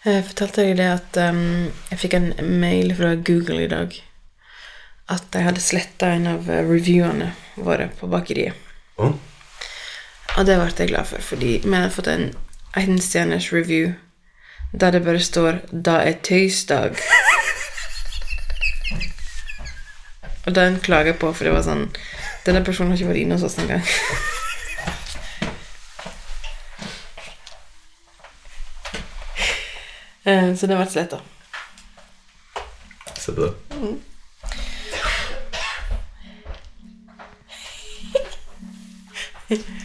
Jeg fortalte deg det at um, jeg fikk en mail fra Google i dag. At de hadde sletta en av eh, reviewene våre på bakeriet. Oh. Og det ble jeg glad for, fordi vi hadde fått en enstjerners review der det bare står 'Da er tøysdag'. Og den klager jeg på, for det var sånn Denne personen har ikke vært inne hos oss engang. Så det har ble sletta. det. bra.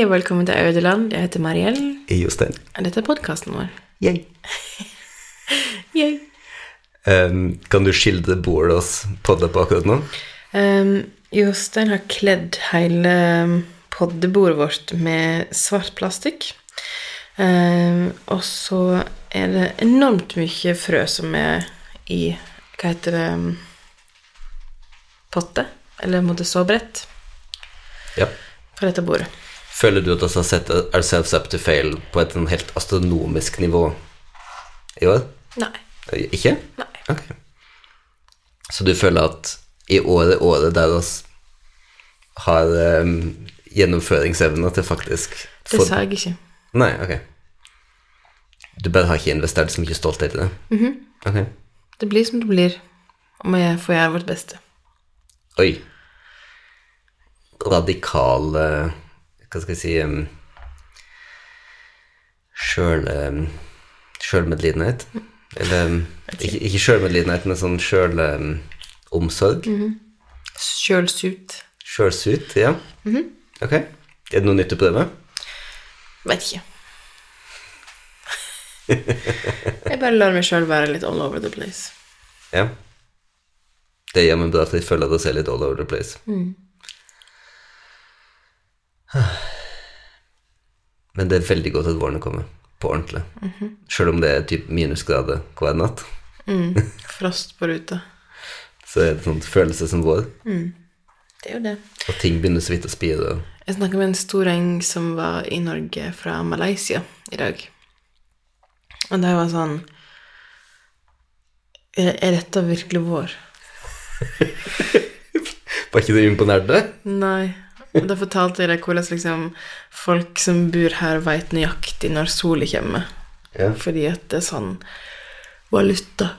Hei og velkommen til Audeland. Jeg heter Mariell. I Jostein. Dette er podkasten vår. Yay. Yay. Um, kan du skildre bordet oss podder på akkurat nå? Um, Jostein har kledd hele poddebordet vårt med svart plastikk. Um, og så er det enormt mye frø som er i Hva heter det Potte? Eller måtte såbrett Ja. på dette bordet. Føler du at vi har sett ourselves up to fail på et sånn helt astronomisk nivå i år? Nei. Ikke? Nei. Ok. Så du føler at i året, året der oss har um, gjennomføringsevne til faktisk Det sa jeg ikke. Nei, ok. Du bare har ikke investert så mye stolthet i det? Mhm. Ok. Det blir som det blir, og vi får gjøre vårt beste. Oi. Radikal eh, Hva skal jeg si um, Sjøl... Um, Sjølmedlidenhet. Eller um, ikke, ikke sjølmedlidenhet, men sånn sjølomsorg. Sjølsut. Sjølsut, ja. Ok. Er det noe nytt å prøve? Vet ikke. jeg bare lar meg sjøl være litt all over the place. Ja. Det gjør meg bra at jeg føler at jeg er litt all over the place. Men det er veldig godt at våren kommer, på ordentlig. Selv om det er typ minusgrader hver natt, Frost på ruta. så er det sånn følelse som vår, Det er jo det. og ting begynner så vidt å spire. og- Jeg snakka med en stor gjeng som var i Norge fra Malaysia i dag. Og det var sånn Er, dette virkelig vår? Var ikke det imponert? Nei. Da fortalte jeg deg hvordan liksom folk som bor her, veit nøyaktig når sola kommer. Ja. Fordi at det er sånn valuta.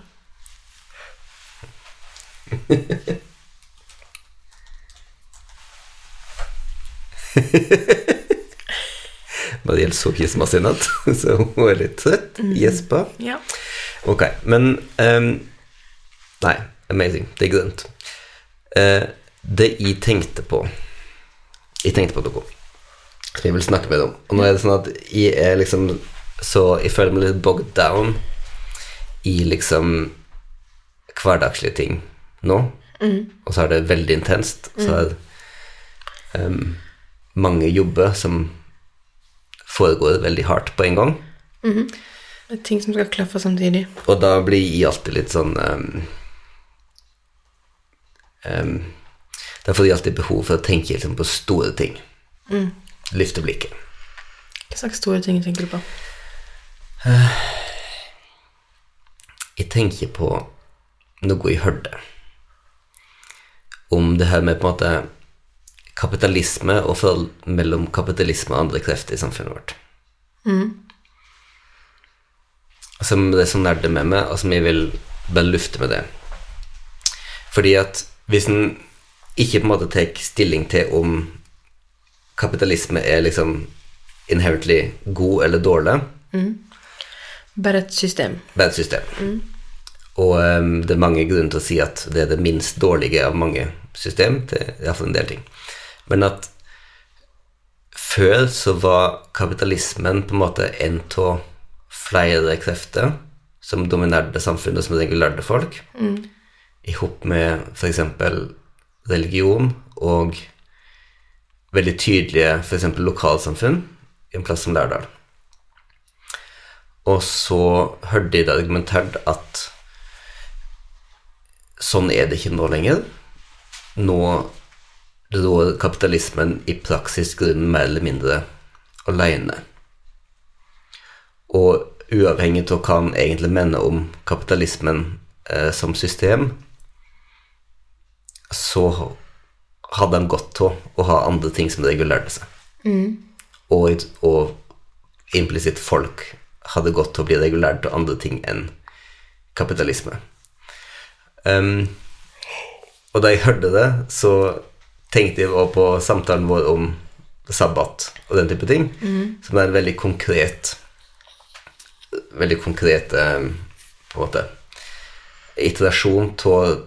Mariell det gjelder sofisma sin at så hun er litt søt. Gjespa. Ja. Ok, men um, Nei, amazing. Det er grønt. Eh, det jeg tenkte på Jeg tenkte på noe som jeg vil snakke med dem om. Og nå er det sånn at jeg er liksom Så jeg føler meg litt bogged down i liksom hverdagslige ting nå. Og så er det veldig intenst. Så er det um, mange jobber som foregår veldig hardt på en gang. Det er ting som skal klaffe samtidig. Og da blir jeg alltid litt sånn um, um, Da får jeg alltid behov for å tenke liksom, på store ting. Løfte blikket. Hva slags store ting tenker du på? Jeg tenker på noe jeg hørte om det her med på en måte kapitalisme og forhold mellom kapitalisme og andre krefter i samfunnet vårt. Som det som nerder med meg, og som jeg vil bare lufte med det. Fordi at hvis en ikke på en måte tar stilling til om kapitalisme er liksom inherently god eller dårlig, Bare et system. er et system. Og um, det er mange grunner til å si at det er det minst dårlige av mange system til iallfall en del ting. Men at før så var kapitalismen på en måte en av flere krefter som dominerte samfunnet, som regulerte folk, i hop med f.eks. religion og veldig tydelige f.eks. lokalsamfunn i en plass som Lærdal. Og så hørte jeg argumentert at sånn er det ikke nå lenger. Nå rår kapitalismen i praksis grunnen mer eller mindre alene. Og uavhengig av hva han egentlig mener om kapitalismen eh, som system, så hadde han godt av å ha andre ting som regulerte seg. Og, og implisitt folk hadde godt av å bli regulert av andre ting enn kapitalisme. Um, og da jeg hørte det, så tenkte jeg også på samtalen vår om sabbat og den type ting, som er en veldig konkret Veldig konkret um, på en måte iterasjon av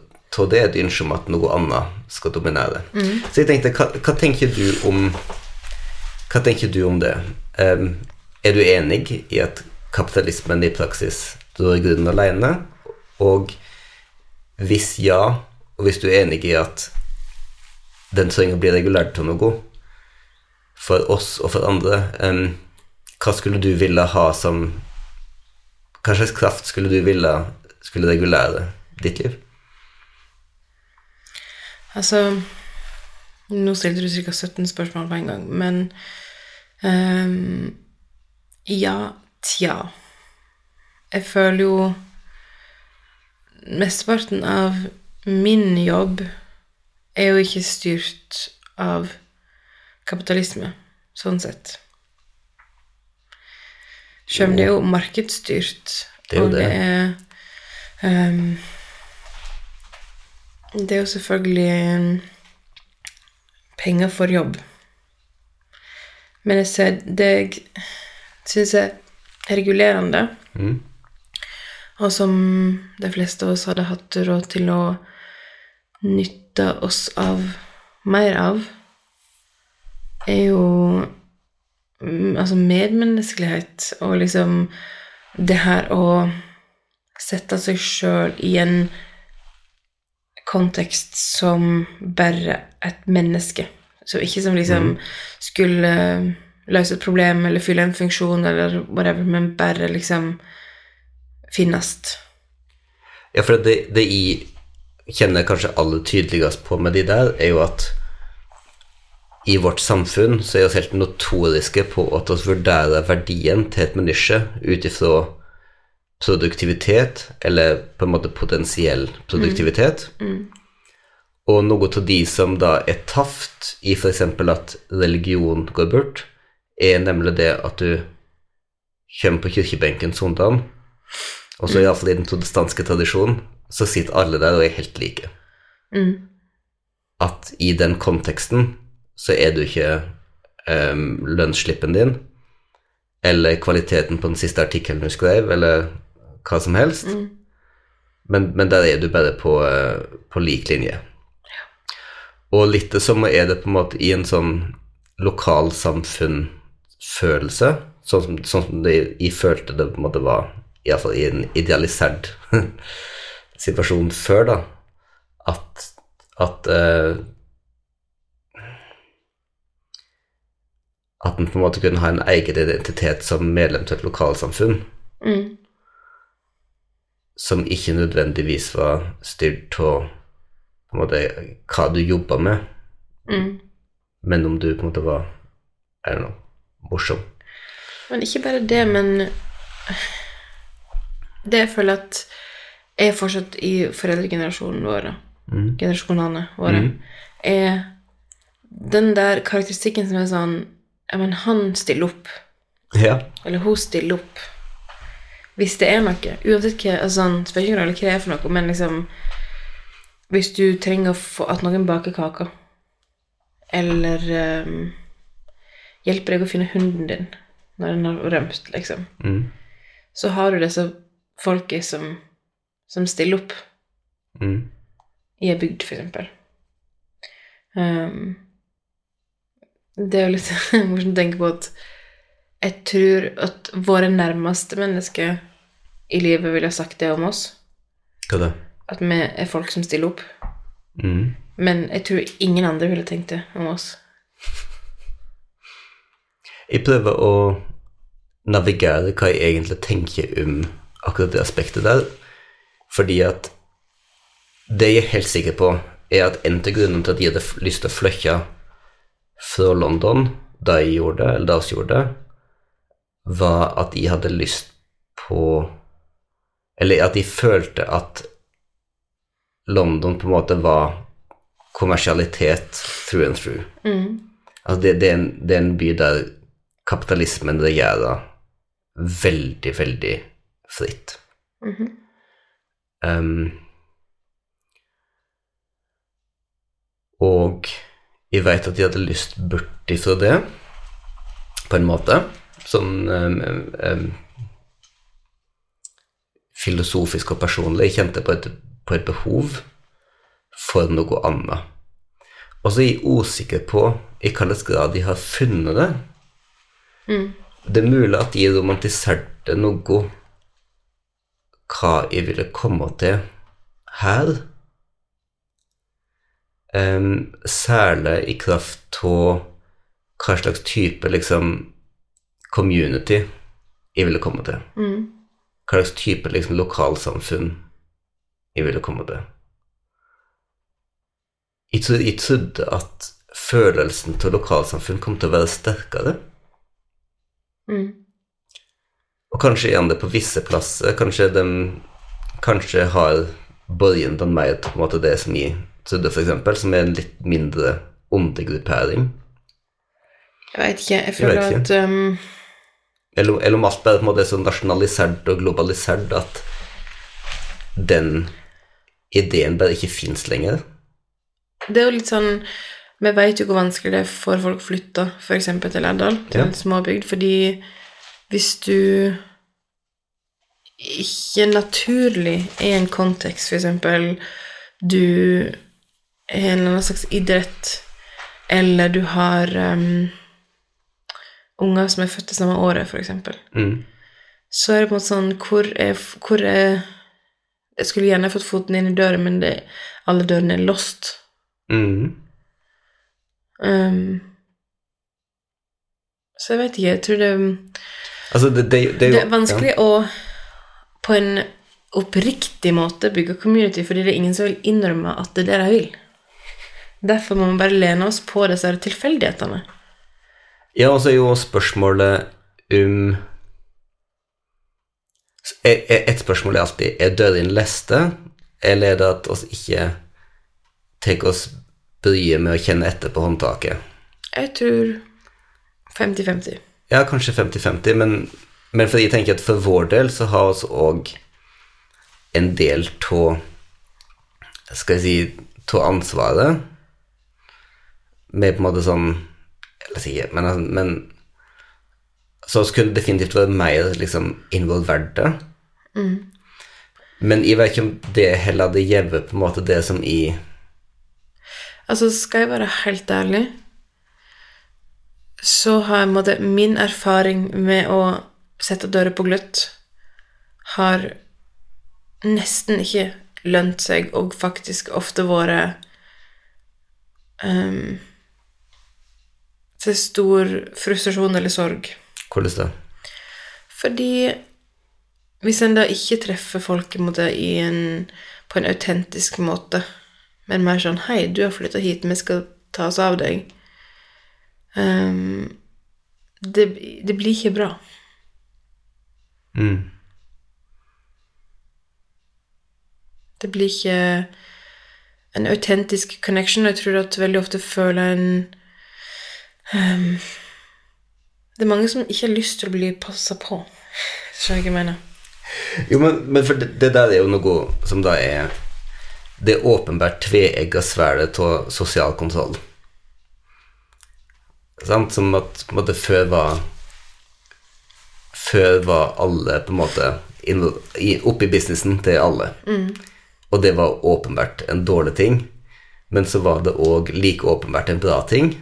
det, et ønske om at noe annet skal dominere. Så jeg tenkte, hva, hva tenker du om hva tenker du om det? Um, er du enig i at kapitalismen i praksis drar grunnen alene? Og hvis ja, og hvis du er enig i at den trenger å bli regulert til noe for oss og for andre, um, hva skulle du ville ha som Hva slags kraft skulle du ville skulle regulere ditt liv? Altså Nå stilte du ca. 17 spørsmål på en gang, men um, Ja, tja. Jeg føler jo Mesteparten av min jobb er jo ikke styrt av kapitalisme, sånn sett. Selv om det er jo markedsstyrt. Det er jo og det. er ehm, Det er jo selvfølgelig ehm, penger for jobb. Men jeg ser det jeg syns er regulerende, Mm. og som de fleste av oss hadde hatt råd til å nytte oss av mer av, er jo mm, altså medmenneskelighet og liksom det her å sette seg sjøl i en kontekst som bare et menneske. Så ikke som liksom skulle løse et problem eller fylle en funksjon eller whatever, men bare liksom finnes. Ja, for det, det jeg kjenner kanskje aller tydeligst på med de der, er jo at i vårt samfunn så er vi helt notoriske på at vi vurderer verdien til et menneske ut ifra produktivitet, eller på en måte potensiell produktivitet. Og noe av de som da er taft i f.eks. at religion går bort, er nemlig det at du kommer på kirkebenken søndag, og så iallfall i den protestantiske tradisjonen, så sitter alle der og er helt like. Mm. At i den konteksten så er du ikke um, lønnsslippen din, eller kvaliteten på den siste artikkelen du skrev, eller hva som helst, men, men der er du bare på, eh, på lik linje. Og litt det samme er det på en måte i en sånn lokalsamfunnfølelse, sånn som, sånn som det, jeg følte det på en måte var, iallfall i en idealisert situasjon før, da, at, at uh, At en på en måte kunne ha en egen identitet som medlem til et lokalsamfunn, Mm. Som ikke nødvendigvis var styrt av hva du jobba med, Mm. men om du på en måte var er det noe, morsom. Men ikke bare det, men det jeg føler at er fortsatt i foreldregenerasjonen vår, Mm. generasjonene våre, mm. er den der karakteristikken som er sånn Ja, men han stiller opp. Ja. Eller hun stiller opp. Hvis det er noe. Uansett hva altså, sånn, ingen rolle hva det er for noe, men liksom Hvis du trenger at noen baker kaker, eller um, hjelper deg å finne hunden din når den har rømt, liksom, Mm. så har du disse folka som, som stiller opp Mm. i ei bygd, for eksempel. Ehm, det er jo litt morsomt å tenke på at jeg tror at våre nærmeste mennesker i livet ville ha sagt det om oss. Hva da? At vi er folk som stiller opp. Mm. Men jeg tror ingen andre ville tenkt det om oss. Jeg prøver å navigere hva jeg egentlig tenker om akkurat det aspektet der, fordi at det jeg er helt sikker på, er at en av grunnene til at de hadde lyst til å flytte fra London da jeg gjorde det, eller da vi gjorde det, var at de hadde lyst på Eller at de følte at London på en måte var kommersialitet through and through. Mm. Altså det, det, er en, det er en by der kapitalismen regjerer veldig, veldig fritt. Mhm. Um, og jeg vet at de hadde lyst bort ifra det, på en måte. Sånn um, um, filosofisk og personlig. Jeg kjente på et, på et behov for noe annet. Og så er jeg usikker på i hvilken grad de har funnet det. Mm. Det er mulig at de romantiserte noe hva jeg ville komme til her. Um, særlig i kraft av hva slags type liksom community jeg ville komme til. Mm. Hva slags type liksom lokalsamfunn jeg ville komme til. Jeg trodde, at følelsen til lokalsamfunn kom til å være sterkere. Mm. Og kanskje igjen det på visse plasser. Kanskje de kanskje har borgen den mer på en måte det som jeg trodde, eksempel, som er en litt mindre undergruppering. Jeg veit ikke. Jeg føler jeg at um, Eller, eller om alt bare på en måte er så nasjonalisert og globalisert at den ideen bare ikke fins lenger. Det er jo litt sånn Vi veit jo hvor vanskelig det er for folk å flytte f.eks. til Lærdal, til Ja. en småbygd, fordi hvis du ikke naturlig er i en kontekst, f.eks. du er en eller annen slags idrett, eller du har um, unger som er født det samme året, f.eks., Mm. så er det på en måte sånn Hvor er, hvor er Jeg skulle gjerne fått foten inn i døren, men det, alle dørene er lost. Mm. Um, så jeg vet ikke. Jeg tror det, Altså, det, det, det er vanskelig å på en oppriktig måte bygge community, fordi det er ingen som vil innrømme at det er det de vil. Derfor må vi bare lene oss på disse tilfeldighetene. Ja, og så er jo spørsmålet om Et spørsmål er alltid er døren leste, eller er det at oss ikke tar oss bryet med å kjenne etter på håndtaket? Jeg tror 50-50. Ja, kanskje 50-50, men, men fordi jeg tenker at for vår del så har vi òg en del av Skal jeg si av ansvaret med på en måte sånn Eller sikkert, men, altså, men Så skulle det definitivt vært mer liksom involverte. Men jeg vet ikke om det heller hadde gjevet på en måte det som i Altså, skal jeg være helt ærlig, så har jeg på en måte min erfaring med å sette dører på gløtt har nesten ikke lønt seg, og faktisk ofte vært um, til stor frustrasjon eller sorg. Hvordan det? Fordi hvis en da ikke treffer folk en på en autentisk måte, men mer sånn 'Hei, du har flytta hit, vi skal ta oss av deg', um, det, det blir ikke bra. Mm. Det blir ikke en autentisk connection, jeg tror at veldig ofte føler en ehm, Det er mange som ikke har lyst til å bli passa på. Skjønner du hva jeg mener? Jo, men, men for det, det der er jo noe som da er Det er åpenbart tveegga svelget av sosial kontroll. Sant? Som at på en måte før var Før var alle på en måte oppe i businessen til alle. Og det var åpenbart en dårlig ting. men så var det òg like åpenbart en bra ting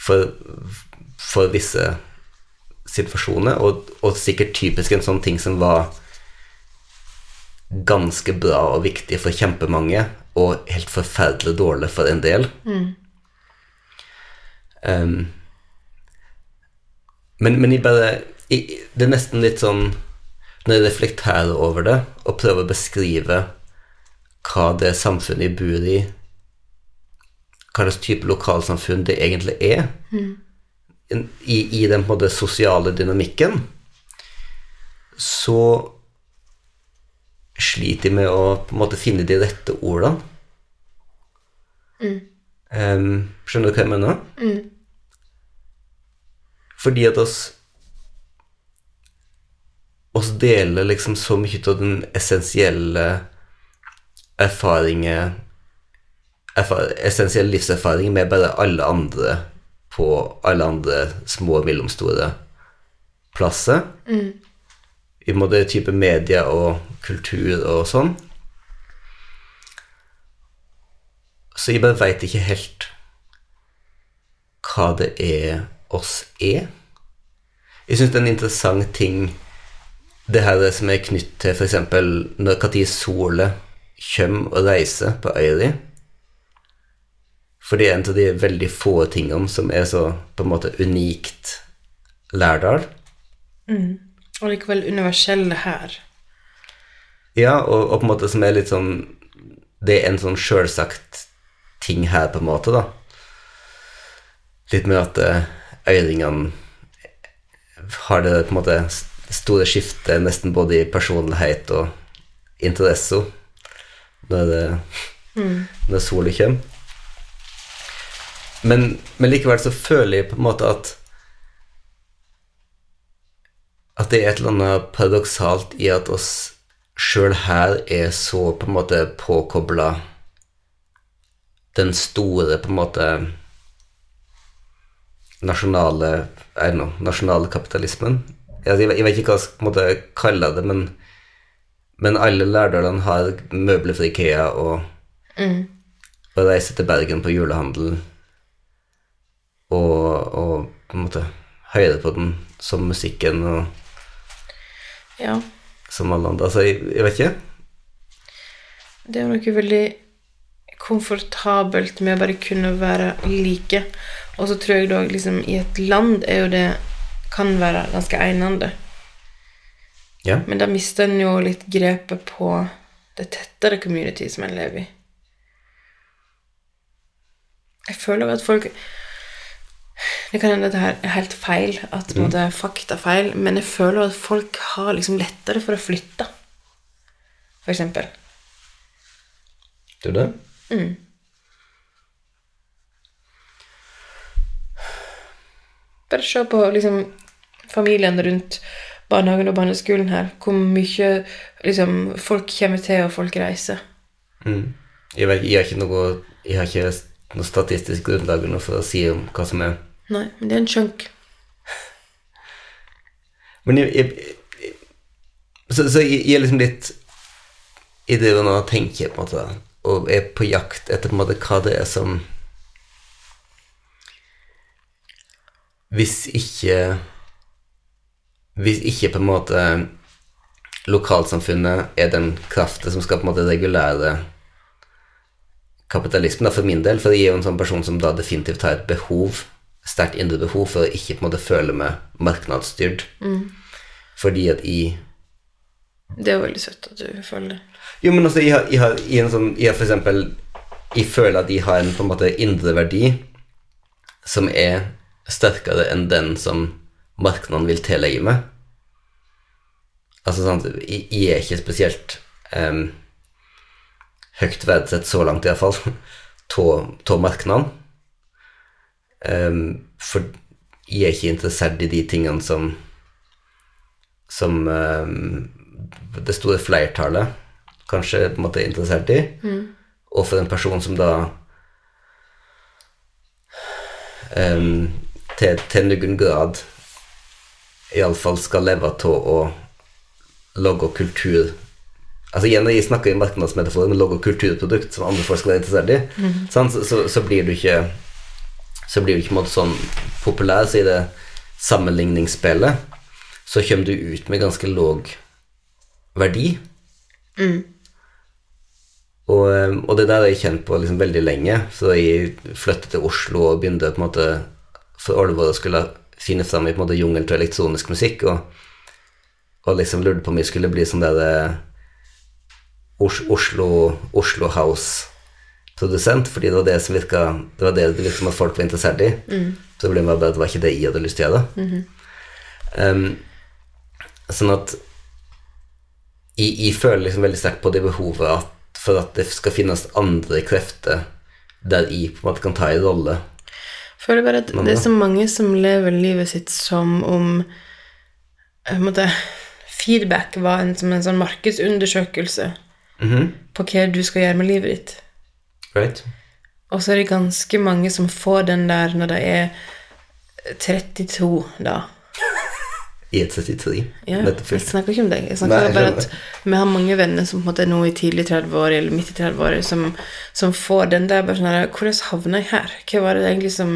for, for visse situasjoner, og, og sikkert typisk en sånn ting som var ganske bra og viktig for kjempemange, og helt forferdelig dårlig for en del. Um, men, men jeg bare jeg, Det er nesten litt sånn Når jeg reflekterer over det og prøver å beskrive hva det samfunnet jeg bor i Hva slags type lokalsamfunn det egentlig er, i, i den på en måte sosiale dynamikken, så sliter de med å på en måte finne de rette ordene. Um, skjønner du hva jeg mener? Fordi at oss oss deler liksom så mye av den essensielle erfaringen erfar Essensiell livserfaring med bare alle andre på alle andre små og mellomstore plasser. I måte type media og kultur og sånn. Så jeg bare veit ikke helt hva det er oss er. Jeg syns det er en interessant ting det her som er knytt til f.eks. når Kati Sole kommer og reiser på øya For det er en av de veldig få tingene som er så på en måte unikt Lærdal. Og likevel universelle her. Ja, og, og på en måte som er litt sånn Det er en sånn sjølsagt ting her, på en måte, da. Litt med at eh, øyringene har det på en måte store skiftet nesten både i personlighet og interesse når, det, når sola kommer. Men, men likevel så føler jeg på en måte at at det er et eller annet paradoksalt i at oss sjøl her er så på en måte påkobla den store på en måte nasjonale I know, nasjonale kapitalismen. Jeg, jeg vet ikke hva jeg skal kalle det, men, men alle lærdalene har møbler fra Ikea og, og reiser til Bergen på julehandel og, og på en måte høyde på den som musikken og Ja. som alle andre. Altså, jeg, jeg vet ikke. Det er noe veldig komfortabelt med å bare kunne være like. Og så tror jeg da liksom i et land er jo det kan være ganske egnende. Ja. Men da mister en jo litt grepet på det tettere community som en lever i. Jeg føler at folk Det kan hende det er helt feil, at mm. det er faktafeil, men jeg føler at folk har liksom lettere for å flytte, for eksempel. Du det? Bare se på liksom familien rundt barnehagen og barneskolen her. Hvor mye liksom, folk kommer til, og folk reiser. Mm. Jeg, vet, jeg har ikke noe Jeg har ikke noe statistisk grunnlag for å si om hva som er Nei, men det er en chunk. Men jeg, jeg, så, så jeg, er liksom litt I det å tenke på en måte og er på jakt etter på en måte hva det er som Hvis ikke Hvis ikke på en måte lokalsamfunnet er den kraften som skal på en måte regulære kapitalismen, da, for min del, for jeg er jo en sånn person som da definitivt har et behov, sterkt indre behov, for å ikke på en måte føle meg marknadsstyrt. Fordi at jeg Det er jo veldig søtt at du føler det. Jo, men altså, jeg har, jeg har, i en sånn, jeg har for eksempel Jeg føler at jeg har en på en måte indre verdi som er sterkere enn den som markedene vil tillegge meg. Altså sant, jeg, jeg er ikke spesielt um, høyt verdsett så langt, iallfall, av markedene. Um, for jeg er ikke interessert i de tingene som som um, det store flertallet kanskje på en måte er interessert i. Og for en person som da um, til, til noen grad iallfall skal leve av å lage kultur Altså igjen, Jeg snakker i markedsmetaforer, med logo kulturprodukt som andre folk skal være interessert i. sant? Så, så, så blir du ikke Så blir du ikke måte sånn populær, så i det sammenligningsspillet så kommer du ut med ganske låg verdi. Og, eh, og det der har jeg kjent på liksom veldig lenge. Så jeg flyttet til Oslo og begynte på en måte for alvor å skulle finne fram i på en måte jungel til elektronisk musikk. Og, og liksom lurte på om jeg skulle bli sånn der eh, Os Oslo, Oslo House-produsent, fordi det var det som virka Det var det som at folk var interessert i. Problemet var bare at det var ikke det jeg hadde lyst til å gjøre. Um, sånn at jeg, jeg føler liksom veldig sterkt på det behovet at for at det skal finnes andre krefter der jeg på en måte kan ta en rolle. Føler bare at det er så mange som lever livet sitt som om en måte, feedback var en, som en sånn markedsundersøkelse på hva du skal gjøre med livet ditt. Right? Og så er det ganske mange som får den der når de er 32, da. I et 33. Ja, jeg snakker ikke om deg. Jeg snakker Nei, bare at vi har mange venner som på en måte er nå i tidlig 30-år eller midt i 30-år, som, som får den der bare sånn her Hvordan havna jeg her? Hva var det egentlig som,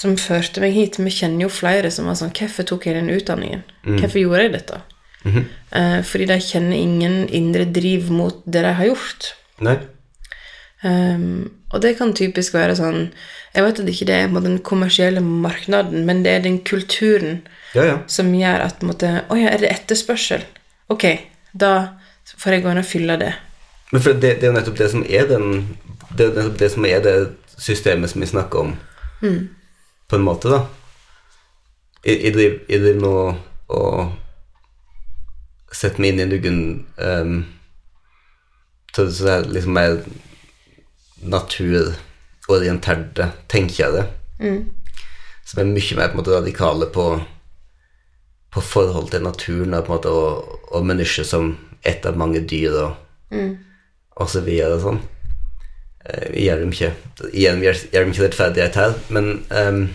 som førte meg hit? Vi kjenner jo flere som var sånn Hvorfor tok jeg den utdanningen? Mm. Hvorfor gjorde jeg dette? Mhm. eh, fordi de kjenner ingen indre driv mot det de har gjort. Nei? Um, og det kan typisk være sånn Jeg vet at ikke det er på den kommersielle marknaden, men det er den kulturen Ja, ja. som gjør at en Å ja, er det etterspørsel? Ok, da får jeg gå inn og fylle det. Men for det, det er jo nettopp det som er den Det er nettopp det som er det systemet som vi snakker om, på en måte, da. Jeg, driver, nå og setter meg inn i duggen um, til å det liksom mer naturorienterte tenkere. Som er mye mer på en måte radikale på på forhold til naturen og, på en måte, og, og mennesker som ett av mange dyr og, og så videre og sånn. Eh, Vi gjør dem ikke gjør, gjør dem ikke rettferdighet her, men um,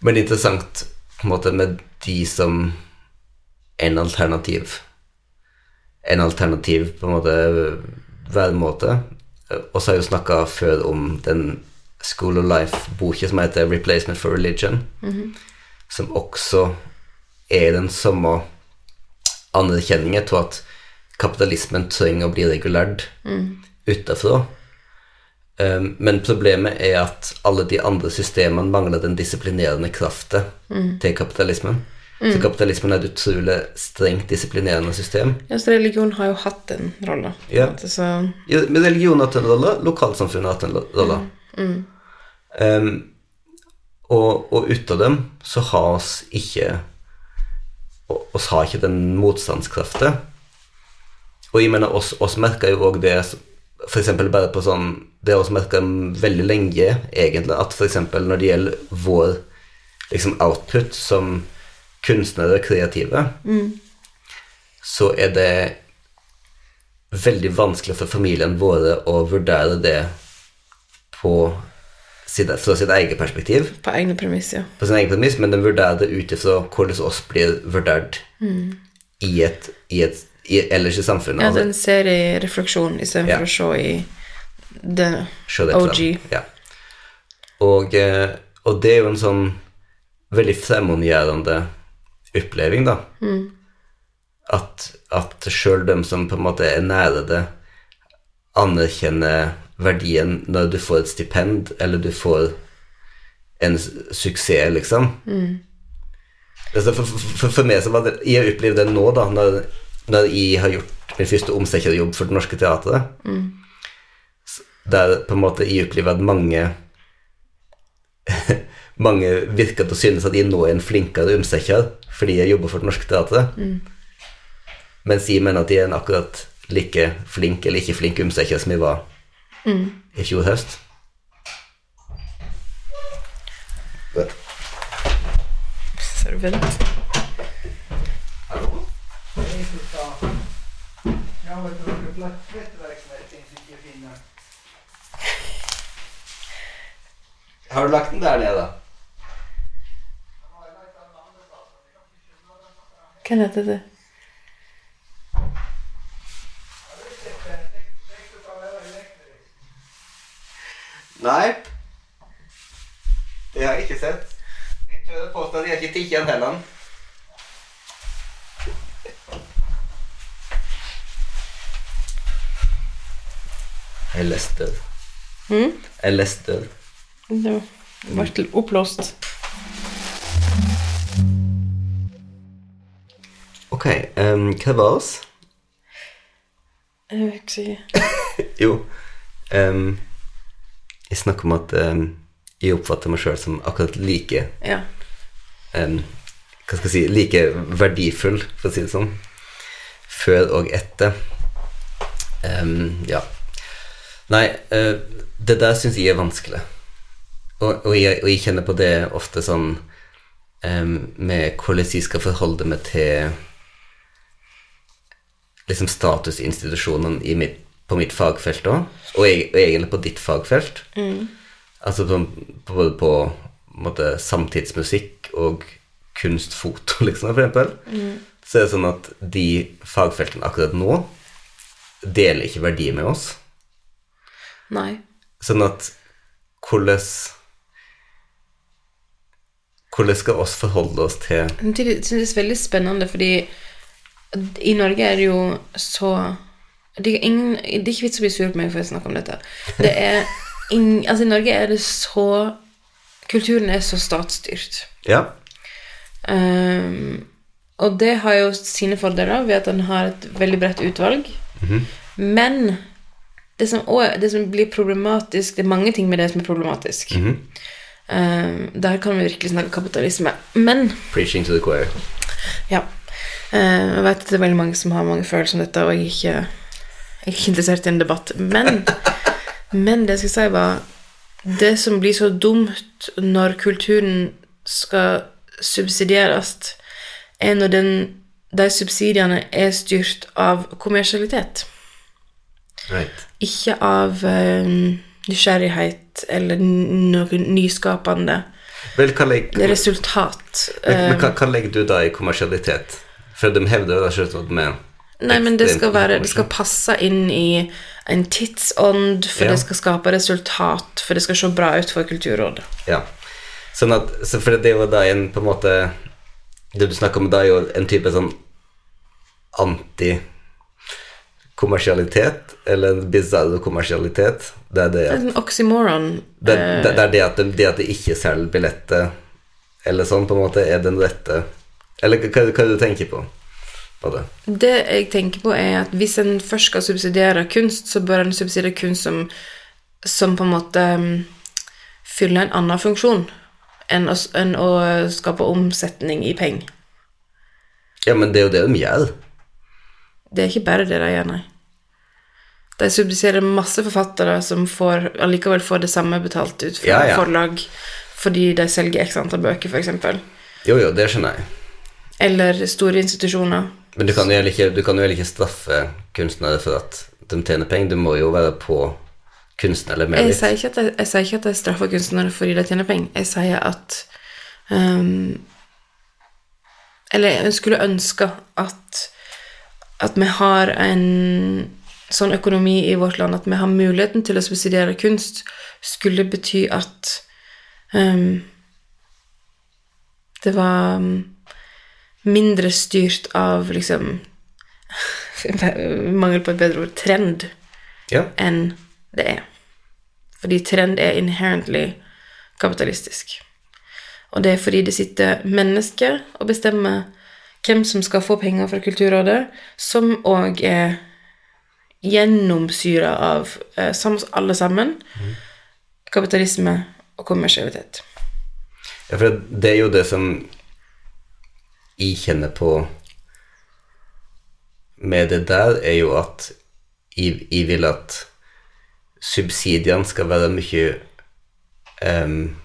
Men det er interessant på en måte med de som en alternativ En alternativ på en måte væremåte. Og så har jeg jo snakka før om den School of Life-boka som heter 'Replacement for Religion' som også er den samme anerkjenningen til at kapitalismen trenger å bli regulert utenfra. Um, men problemet er at alle de andre systemene mangler den disiplinerende kraften til kapitalismen. Så kapitalismen er et utrolig strengt disiplinerende system. Ja, så religion har jo hatt en rolle. Ja. Så, Ja, Men religion har hatt en rolle, lokalsamfunnet har hatt en rolle. Um, og, og ut av dem så har oss ikke Og oss har ikke den motstandskraften. Og jeg mener, oss, oss merker jo òg det eksempel bare på sånn Det har oss merka veldig lenge, egentlig, at eksempel når det gjelder vår liksom output som kunstnere kreative, så er det veldig vanskelig for familien våre å vurdere det på sitt, fra sitt eget perspektiv, på egne premiss, ja. på sin egen premiss, men den vurderer det ut ifra hvordan oss blir vurdert i et, i et i, ellers i samfunnet. Ja, den ser i refleksjon istedenfor Ja. å se i the OG. Ja. Og, eh, og det er jo en sånn veldig fremmedgjørende oppleving, da. At, at sjøl dem som på en måte er nære det, anerkjenner verdien når du får et stipend, eller du får en suksess, liksom. Mm. for, for, for meg så var det Jeg har opplevd det nå, da, når, når jeg har gjort min første omsetterjobb for Det Norske Teatret. Mm. Der på en måte jeg opplever at mange Mange virker til å synes at jeg nå er en flinkere omsetter fordi jeg jobber for Det Norske Teatret. Mens jeg mener at jeg er en akkurat like flink eller ikke flink omsetter som jeg var i fjor høst. Servent. Har du lagt den der nede, da? Hva heter det? Nei. Det har jeg ikke sett. Jeg tør påstå at jeg ikke tikket heller. Jeg leste. Mm? Jeg leste. Det ble oppblåst. Ok, um, hva var oss? Jeg vet ikke Jo, um, jeg snakker om at um, jeg oppfatter meg sjøl som akkurat like Ja. um, Hva skal jeg si Like verdifull, for å si det sånn, før og etter. Ja. Nei, uh, det der syns jeg er vanskelig. Og, og, jeg, og jeg kjenner på det ofte sånn med hvordan jeg skal forholde meg til liksom statusinstitusjonene i mitt, på mitt fagfelt òg, og, egentlig på ditt fagfelt. Altså på, på, både på måte, samtidsmusikk og kunstfoto, liksom, for eksempel. Så er det sånn at de fagfeltene akkurat nå deler ikke verdi med oss. Nei. Sånn at hvordan Hvordan skal oss forholde oss til Det synes jeg er veldig spennende, fordi i Norge er det jo så Det er, ingen, det er ikke vits å bli sur på meg for å snakke om dette. Det er ing, altså I Norge er det så Kulturen er så statsstyrt. Ja. Um, og det har jo sine fordeler ved at den har et veldig bredt utvalg. Men det som, også, det som blir problematisk Det er mange ting med det som er problematisk. Ehm, der kan vi virkelig snakke kapitalisme. Men Preaching to the choir. ja. Eh, jeg vet at det er veldig mange som har mange følelser om dette, og jeg er ikke, jeg er ikke interessert i en debatt. Men, men det jeg skal si, var Det som blir så dumt når kulturen skal subsidieres, er når den, de subsidiene er styrt av kommersialitet. Right. Ikke av um, nysgjerrighet eller noe nyskapende. Vel, legger, Resultat. men, men Eh, hva, hva legger du da i kommersialitet? For de hevder jo da at med Nei, men det skal være Det skal passe inn i en tidsånd, for Ja. det skal skape resultat, for det skal se bra ut for Kulturrådet. Ja. Sånn at, så for det er jo da en på en måte Det du snakker om da, er jo en type sånn antikommersialitet, eller en bizarro kommersialitet. Det er det Det at en oxymoron. det, eh, det, det er det at det, det at de ikke selger billetter, eller sånn, på en måte, er den rette Eller hva, hva du tenker på? på det? Det jeg tenker på, er at hvis en først skal subsidiere kunst, så bør en subsidiere kunst som, som på en måte mm, fyller en annen funksjon enn å, enn å skape omsetning i penger. Ja, men det er jo det de gjør. Det er ikke bare det de gjør, nei. De subsidierer masse forfattere som får, allikevel får det samme betalt ut fra Ja, ja. forlag fordi de selger x antall bøker, f.eks. Jo, jo, det skjønner jeg. Eller store institusjoner. Men du kan jo heller ikke, du kan jo ikke straffe kunstnere for at de tjener penger. Du må jo være på kunsten eller med Jeg litt. sier ikke at jeg, jeg, sier ikke at jeg straffer kunstnere fordi de tjener penger. Jeg sier at um, Eller jeg skulle ønske at at vi har en sånn økonomi i vårt land at vi har muligheten til å subsidiere kunst, skulle bety at um, det var um, mindre styrt av liksom Mangel på et bedre ord trend Ja. enn det er. Fordi trend er inherently kapitalistisk. Og det er fordi det sitter mennesker og bestemmer hvem som skal få penger fra Kulturrådet, som òg er gjennomsyra av, eh, alle sammen, kapitalisme og kommersialitet. Ja, for det er jo det som jeg kjenner på med det der, er jo at jeg, jeg vil at subsidiene skal være mye um,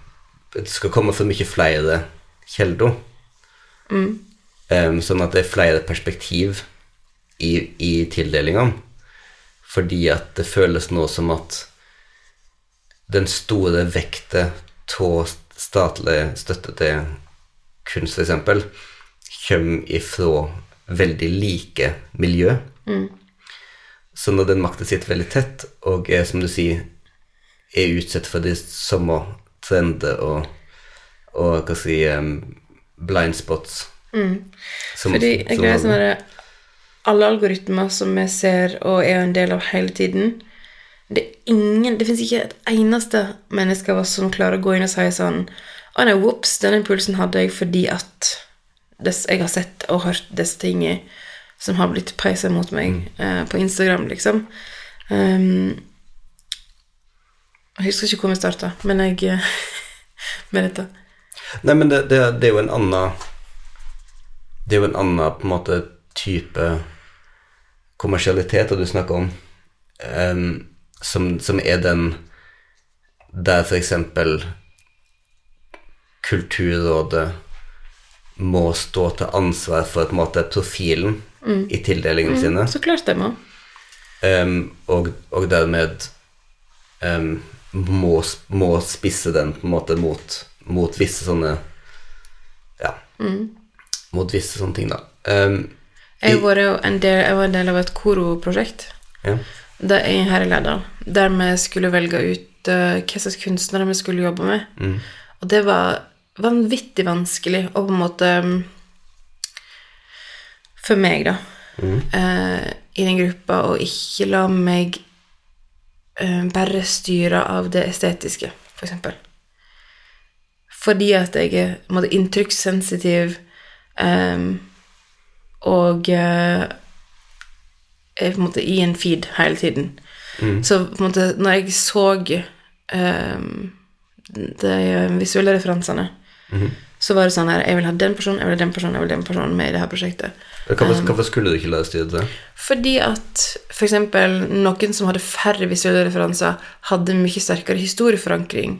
Det skal komme fra mye flere kilder. Em, sånn at det er flere perspektiv i, i tildelingene. Fordi at det føles nå som at den store vekta av statlig støtte til kunst, f.eks., kommer ifra veldig like miljø. Så når den makta sitter veldig tett, og er, som du sier, er utsatt for de samme trender og, og hva skal si um, blind spots. Som- Fordi jeg greier sånn at alle algoritmer som vi ser og er en del av hele tiden Det er ingen, det fins ikke et eneste menneske som klarer å gå inn og si sånn Å nei, ops, denne impulsen hadde jeg fordi at jeg har sett og hørt disse tingene som har blitt peisa mot meg eh, på Instagram, liksom. Um, jeg husker ikke hvor vi starta, men jeg Med dette. Nei, men det, det, det er jo en annen Det er jo en annen på en måte type kommersialitet du snakker om, um, som, som er den der eksempel Kulturrådet må stå til ansvar for på en måte profilen i tildelingene sine. Så klart det må. Um, og, og dermed um, må, må spisse den på en måte mot, mot visse sånne Ja. Mot visse sånne ting, da. Um, Jeg var en del, jeg var en del av et koroprosjekt ja. jeg er her i Lærdal, der vi skulle velge ut uh, hva slags kunstnere vi skulle jobbe med. Og det var vanvittig vanskelig å på en måte mm, For meg, da, eh, i den gruppa, å ikke la meg uh, bare styre av det estetiske, for eksempel. Fordi at jeg er på en måte, inntrykkssensitiv um, og uh, er på en måte i en feed hele tiden. Så på en måte når jeg så um, de visuelle referansene, så var det sånn her Jeg vil ha den personen, jeg vil ha den personen, jeg vil ha den personen med i det her prosjektet. Hvorfor, hvorfor skulle du ikke lese det? Fordi at eksempel noen som hadde færre visuelle referanser, hadde mye sterkere historieforankring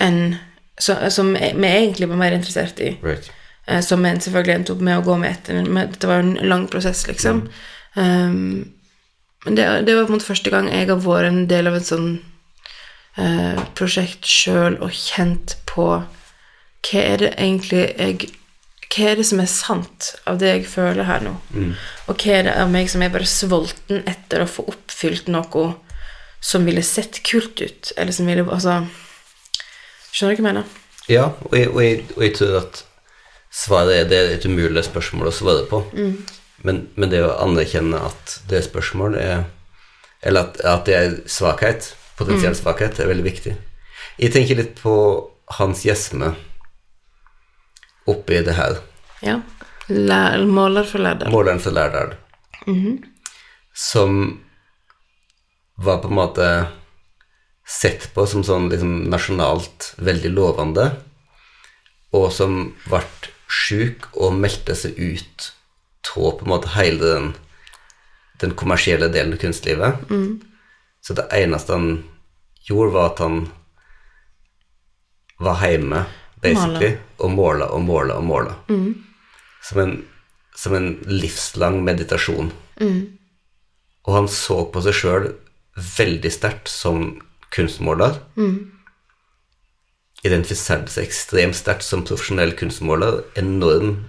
enn så, Som vi egentlig var mer interessert i. Right. Eh, som en selvfølgelig endte opp med å gå med etter. Men dette var jo en lang prosess, liksom. Um, men det, det var på en måte første gang jeg har vært en del av et sånn eh, prosjekt sjøl og kjent på hva er det egentlig jeg Hva er det som er sant av det jeg føler her nå? Og hva er det av meg som er bare sulten etter å få oppfylt noe som ville sett kult ut? Eller som ville Altså Skjønner du hva jeg mener? Ja, og jeg, og, jeg, og jeg tror at svaret er det er et umulig spørsmål å svare på. Men, men det å anerkjenne at det spørsmålet er Eller at, at det er svakhet, potensiell svakhet, er veldig viktig. Jeg tenker litt på Hans Gjesme oppi det her. Ja. Lær, måler for lærdal. Måleren for Lærdal. Som var på en måte sett på som sånn liksom nasjonalt veldig lovende, og som ble sjuk og meldte seg ut av på en måte hele den, den kommersielle delen av kunstlivet. Så det eneste han gjorde, var at han var hjemme, basically, og måla og måla og måla. Som, en, som en livslang meditasjon. Og han så på seg sjøl veldig sterkt som kunstmåler. Identifiserte seg ekstremt sterkt som profesjonell kunstmåler. Enorm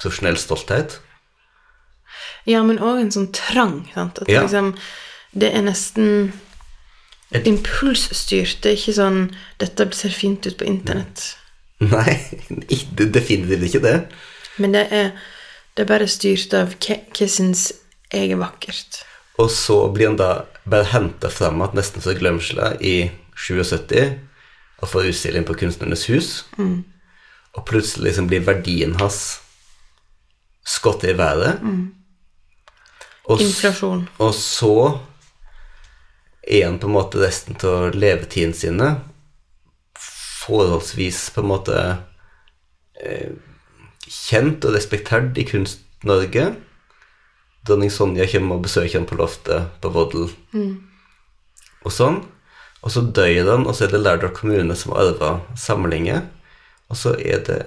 profesjonell stolthet. Ja, men òg en sånn trang. Sant? At Ja. liksom, det er nesten impulsstyrt. Det er ikke sånn 'Dette ser fint ut på internett'. Nei, definitivt ikke det. Men det er, det er bare styrt av hva, jeg syns jeg er vakkert. Og så blir han da bare henta fram igjen nesten fra glemsla i 77 og får utstilling på Kunstnernes hus. Og plutselig liksom blir verdien hans skutt i været. Og, s- Inflasjon. og så han på en måte resten av levetiden sine forholdsvis på en måte eh, kjent og respektert i Kunst-Norge. Dronning Sonja kommer og besøker ham på loftet på Voddel. Og sånn. Og så dør han, og så er det Lærdal kommune som arver samlinger. Og så er det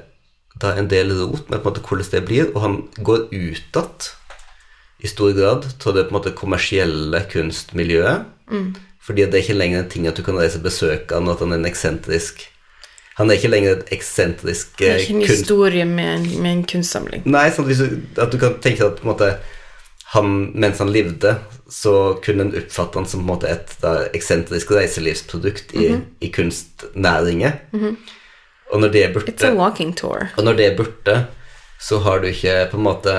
da en del rot med på en måte hvordan det blir, og han går ut igjen i stor grad av det på en måte kommersielle kunstmiljøet. Fordi det er ikke lenger en ting at du kan reise og besøke han, at han er en eksentrisk Han er ikke lenger et eksentrisk Det er eh, ikke en kunst... historie med en, med en kunstsamling. Nei, sånn at, du, at du kan tenke at på en måte han, mens han levde, så kunne en oppfatte han som på en måte et da, eksentrisk reiselivsprodukt i, i kunstnæringer. Og når det er It's a walking tour. og når det er borte, så har du ikke på en måte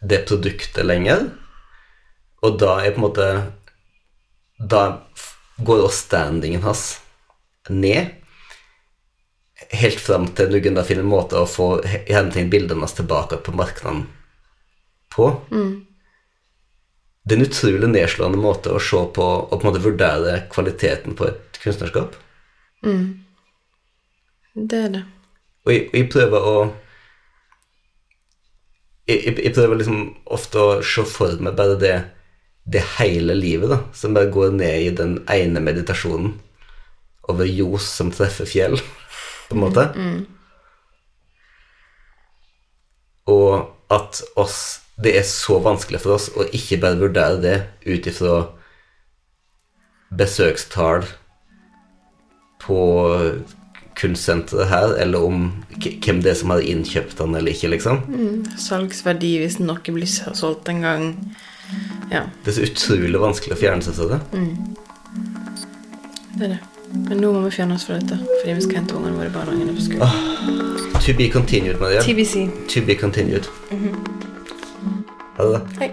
det produktet lenger. Og da er på en måte Da går også standingen hans ned. Helt fram til da finner en måte å få hente inn bildene hans tilbake på markedene på. Det er en utrolig nedslående måte å se på og på en måte vurdere kvaliteten på et kunstnerskap. Det er det. Og jeg, og jeg prøver å jeg, jeg, prøver liksom ofte å se for meg bare det, det hele livet, da, som bare går ned i den ene meditasjonen over ljos som treffer fjell, på en måte. Og at oss Det er så vanskelig for oss å ikke bare vurdere det ut ifra besøkstall på kunstsenteret her, eller om k- hvem det er som har innkjøpt den eller ikke, liksom. Salgsverdi hvis noe blir solgt en gang. Ja, Det er så utrolig vanskelig å fjerne seg fra det. det er det. Men nå må vi fjerne oss fra dette, fordi vi skal hente ungene våre i barnehagen på skolen. To be continued, Maria. TBC. To be continued. Ha det. Hei.